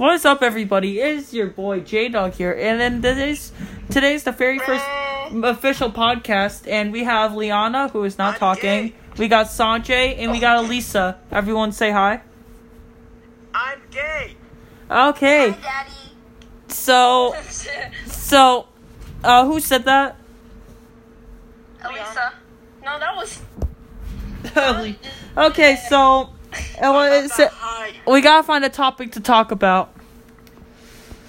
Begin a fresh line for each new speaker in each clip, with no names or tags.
What is up, everybody? It's your boy J Dog here, and then today's today's the very first official podcast, and we have Liana who is not
I'm
talking.
gay.
We got Sanjay and we got Elisa. Everyone say hi.
I'm gay.
Okay,
Daddy.
so so, uh, who said that?
Elisa. No, that was.
okay, so, uh, we gotta find a topic to talk about.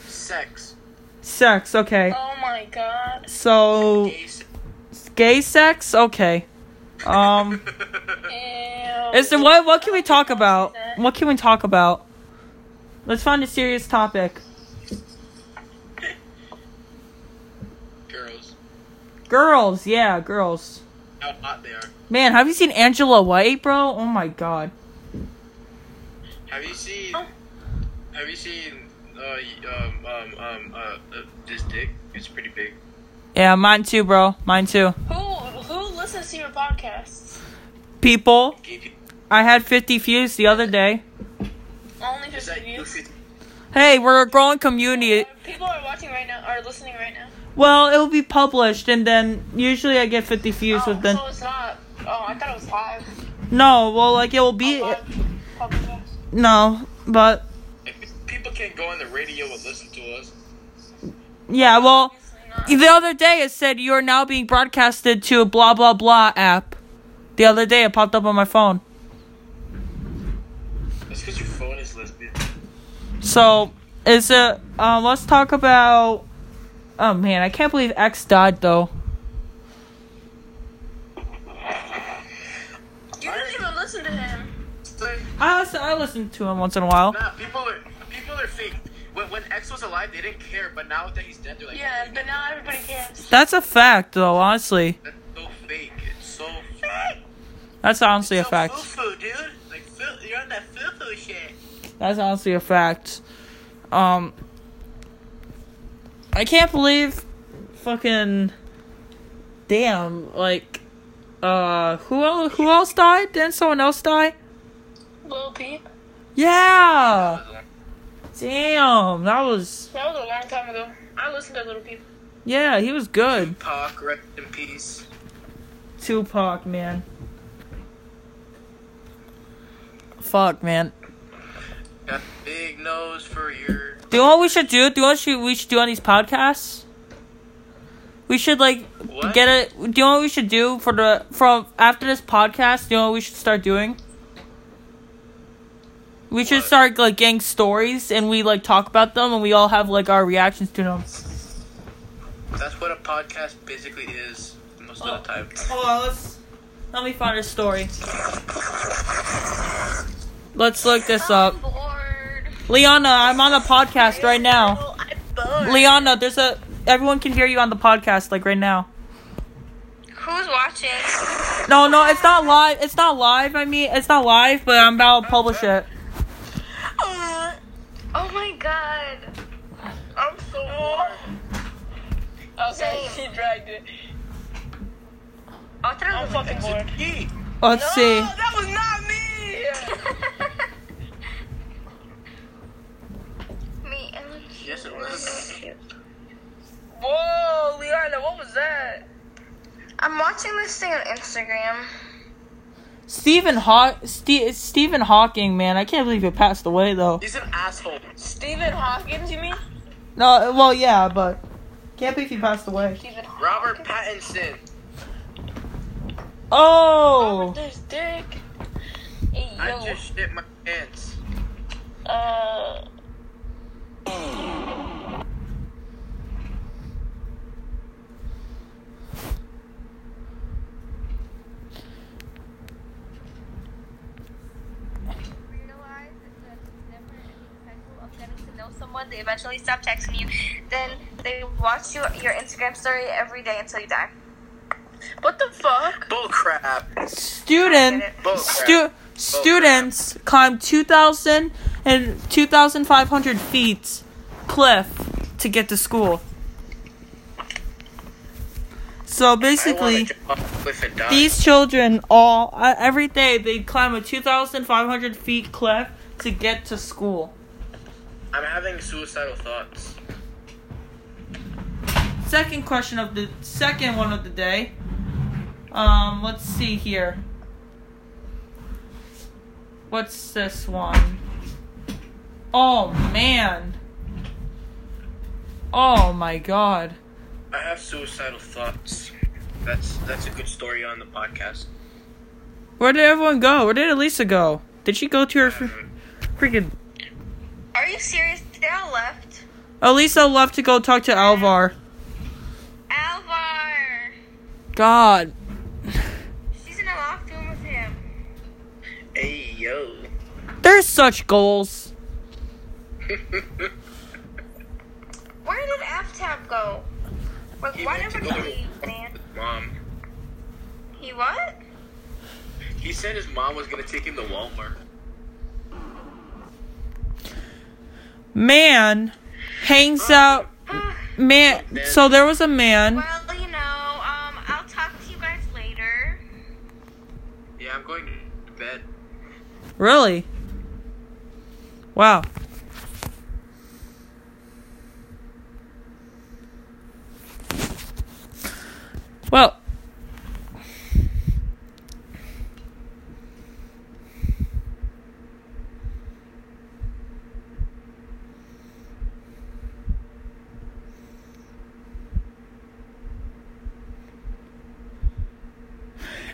Sex.
Sex. Okay,
Oh my god.
so
Gay sex.
gay sex. Okay. Um.
Ew.
Is there what? What can we talk about? What can we talk about? Let's find a serious topic.
Girls.
Girls, yeah, girls.
How hot they are.
Man, have you seen Angela White, bro? Oh my god.
Have you seen?
Oh.
Have you seen? Uh, um, um, um, uh, uh, this dick. It's pretty big.
Yeah, mine too, bro. Mine too.
Who who listens to your podcasts?
People, I had 50 views the other day.
Only 50 views.
Hey, we're a growing community.
People are watching right now, are listening right now.
Well, it will be published, and then usually I get 50 views
oh,
within.
so it's not. Oh, I thought it was live.
No, well, like it will be.
A live podcast.
No, but
people can't go on the radio and listen to us.
yeah, well. The other day it said you are now being broadcasted to a blah blah blah app. The other day it popped up on my phone.
That's because your phone is lesbian.
So is it? Uh, let's talk about. Oh man, I can't believe X died though.
You didn't even listen to him.
I listen, I listen to him once in a while.
Nah, people are people are fake. When, when X was alive, they didn't care, but now that he's dead, they're like,
Yeah, but now everybody cares.
That's a fact though. Honestly,
that's so fake. It's so fake.
that's honestly a
so
fact.
Foo-foo, dude. Like, foo- you're on that foo-foo shit.
That's honestly a fact. Um, I can't believe, fucking, damn, like, uh, who else? Who else died? Didn't someone else die?
Lil Peep.
Yeah. Damn, that was
That was a long time ago. I listened to Little Peep.
yeah. He was good.
Pac, rest in peace.
Tupac, man. Fuck, man.
Got big nose for your.
Do you know what we should do? Do you know what we should do on these podcasts? We should like
What?
get it. Do you know what we should do for the from after this podcast? Do you know what we should start doing? We should start like getting stories and we like talk about them and we all have like our reactions to them.
That's what a podcast basically is most of the oh, time.
Hold on, let's let me find a story. Let's look this up.
I'm bored.
Liana, I'm on a podcast right now.
Oh, I'm bored.
Liana, there's a everyone can hear you on the podcast like right now.
Who's watching?
No, no, it's not live. It's not live. I mean, it's not live, but I'm about to publish it.
Oh, my god. I'm so bored. Okay, he dragged it. I'm fucking bored.
Yee.
Let's see.
that was not me. me.
and Yes, it was.
Whoa, Liana, what was that? I'm watching this thing on Instagram.
Stephen Haw- Ste- Stephen Hawking, man, I can't believe he passed away though.
He's an asshole.
Stephen Hawkins, you mean?
No, well, yeah, but can't believe he passed away.
Stephen
Robert Pattinson.
Oh,
There's Dick. Hey,
I just shit my pants.
Uh.
realize that it's never any cycle of getting to someone. They eventually stop texting you. Then they watch your your Instagram story every day until you die.
What the fuck?
Bull crap.
student,
Bull
stu-
crap.
students climb 2,000 and 2,500 feet cliff to get to school. So basically,
I wanna jump off a cliff and die.
these children all uh, every day they climb a 2,500 feet cliff to get to school.
I'm having suicidal thoughts.
Second question of the second one of the day. Um, let's see here. What's this one? Oh man. Oh my god.
I have suicidal thoughts. That's that's a good story on the podcast.
Where did everyone go? Where did Elisa go? Did she go to her fr- freaking
Are you serious? They all left.
Elisa left to go talk to Alvar.
Alvar!
God.
She's in a locked room with him.
Hey yo.
There's such goals.
Where did Aftab go? Like,
He
why
went to
never
go
he
to-
leave, man?
Mom.
He what?
He said his mom was gonna take him to Walmart.
Man hangs out man so there was a man
Well, you know, um, I'll talk to you guys later.
Yeah, I'm going to bed.
Really? Wow. Well,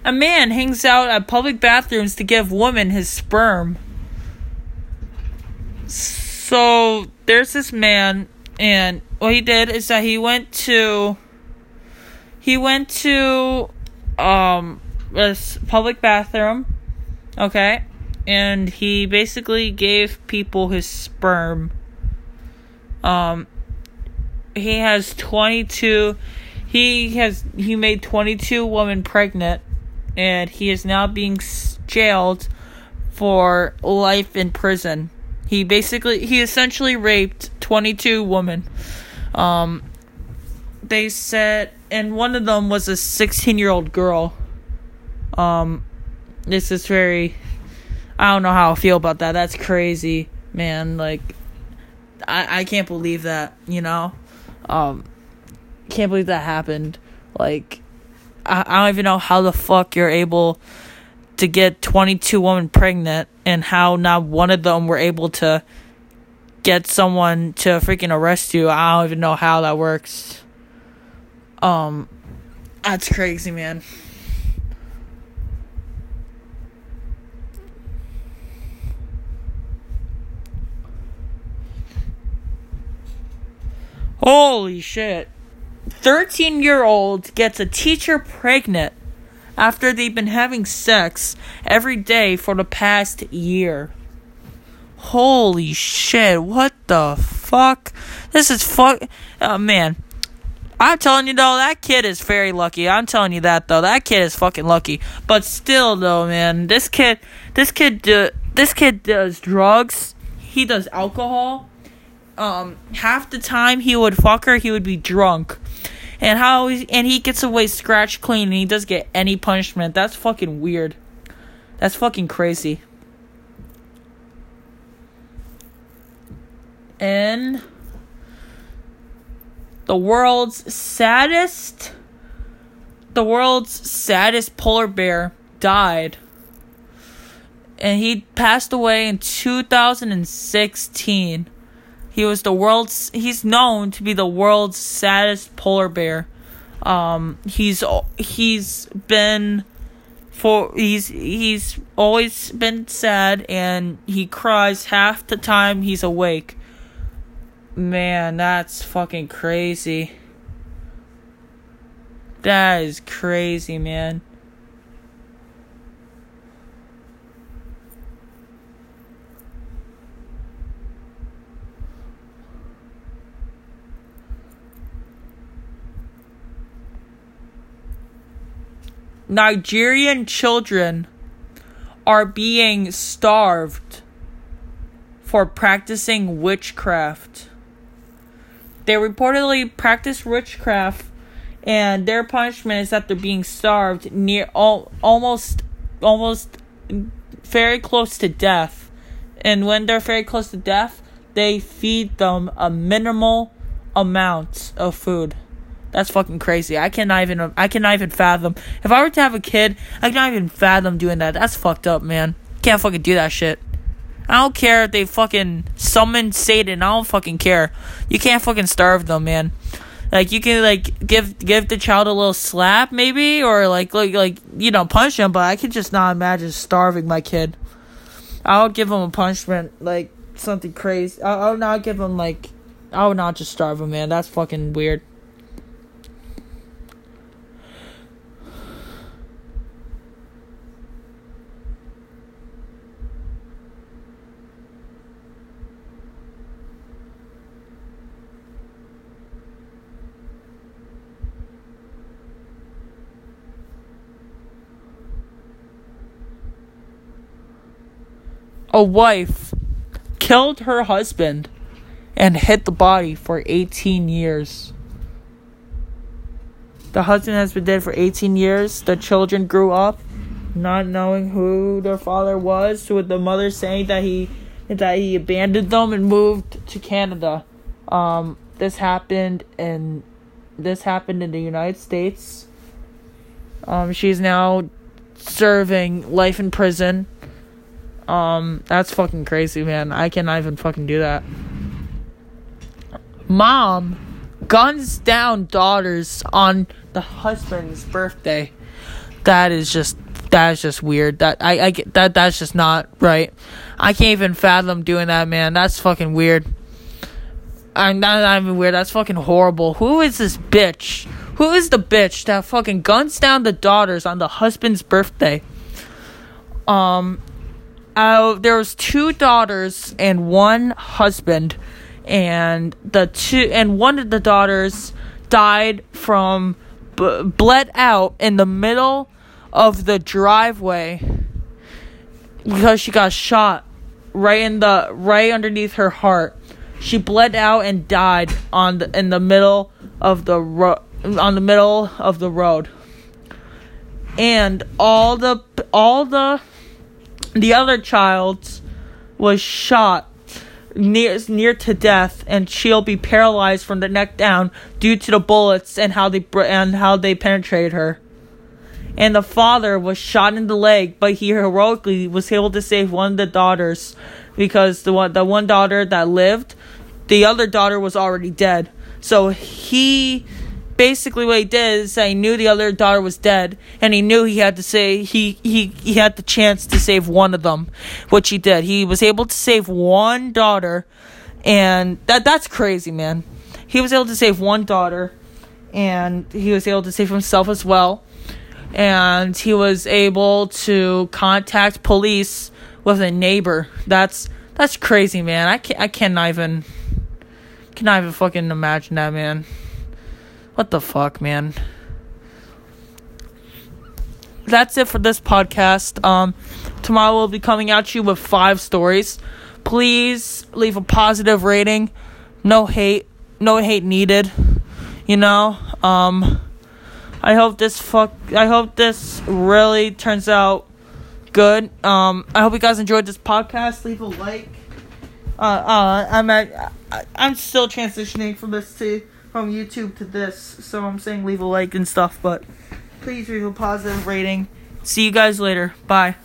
a man hangs out at public bathrooms to give women his sperm. So there's this man, and what he did is that he went to he went to um this public bathroom, okay, and he basically gave people his sperm. Um, he has twenty two. He has he made twenty two women pregnant, and he is now being jailed for life in prison. He basically he essentially raped 22 women. Um they said and one of them was a 16-year-old girl. Um this is very I don't know how I feel about that. That's crazy, man. Like I I can't believe that, you know? Um can't believe that happened. Like I, I don't even know how the fuck you're able to get 22 women pregnant and how not one of them were able to get someone to freaking arrest you. I don't even know how that works. Um that's crazy, man. Holy shit. 13 year old gets a teacher pregnant after they've been having sex every day for the past year. Holy shit, what the fuck? This is fuck. Oh man. I'm telling you though, that kid is very lucky. I'm telling you that though, that kid is fucking lucky. But still though, man, this kid, this kid, do, this kid does drugs. He does alcohol. Um, half the time he would fuck her, he would be drunk and how he, and he gets away scratch clean and he doesn't get any punishment. That's fucking weird. That's fucking crazy. And the world's saddest the world's saddest polar bear died. And he passed away in 2016. He was the world's. He's known to be the world's saddest polar bear. Um, he's he's been for he's he's always been sad and he cries half the time he's awake. Man, that's fucking crazy. That is crazy, man. Nigerian children are being starved for practicing witchcraft. They reportedly practice witchcraft, and their punishment is that they're being starved near al- almost, almost very close to death. And when they're very close to death, they feed them a minimal amount of food. That's fucking crazy. I cannot even I cannot even fathom. If I were to have a kid, I cannot even fathom doing that. That's fucked up, man. Can't fucking do that shit. I don't care if they fucking summon Satan. I don't fucking care. You can't fucking starve them, man. Like you can like give give the child a little slap maybe or like like like you know punch him, but I can just not imagine starving my kid. I would give him a punishment like something crazy. I, I would not give him like I would not just starve him, man. That's fucking weird. A wife killed her husband and hid the body for 18 years. The husband has been dead for 18 years. The children grew up not knowing who their father was, with the mother saying that he that he abandoned them and moved to Canada. Um, this happened in this happened in the United States. Um, she's now serving life in prison um, that's fucking crazy, man. I cannot even fucking do that. Mom guns down daughters on the husband's birthday. That is just that is just weird. That I I get that that's just not right. I can't even fathom doing that, man. That's fucking weird. I'm not, not even weird. That's fucking horrible. Who is this bitch? Who is the bitch that fucking guns down the daughters on the husband's birthday? Um, uh, there was two daughters and one husband, and the two and one of the daughters died from b- bled out in the middle of the driveway because she got shot right in the right underneath her heart. She bled out and died on the in the middle of the ro- on the middle of the road. And all the all the the other child was shot near near to death, and she'll be paralyzed from the neck down due to the bullets and how they and how they penetrated her. And the father was shot in the leg, but he heroically was able to save one of the daughters because the one the one daughter that lived, the other daughter was already dead. So he basically what he did is he knew the other daughter was dead and he knew he had to say he, he he had the chance to save one of them which he did. He was able to save one daughter and that that's crazy man. He was able to save one daughter and he was able to save himself as well and he was able to contact police with a neighbor. That's that's crazy man. I can't i cannot even cannot even fucking imagine that man what the fuck, man? That's it for this podcast. Um, tomorrow we'll be coming at you with five stories. Please leave a positive rating. No hate. No hate needed. You know. Um, I hope this fuck. I hope this really turns out good. Um, I hope you guys enjoyed this podcast. Leave a like. Uh, uh, I'm at. I'm still transitioning from this to from YouTube to this, so I'm saying leave a like and stuff, but please leave a positive rating. See you guys later. Bye.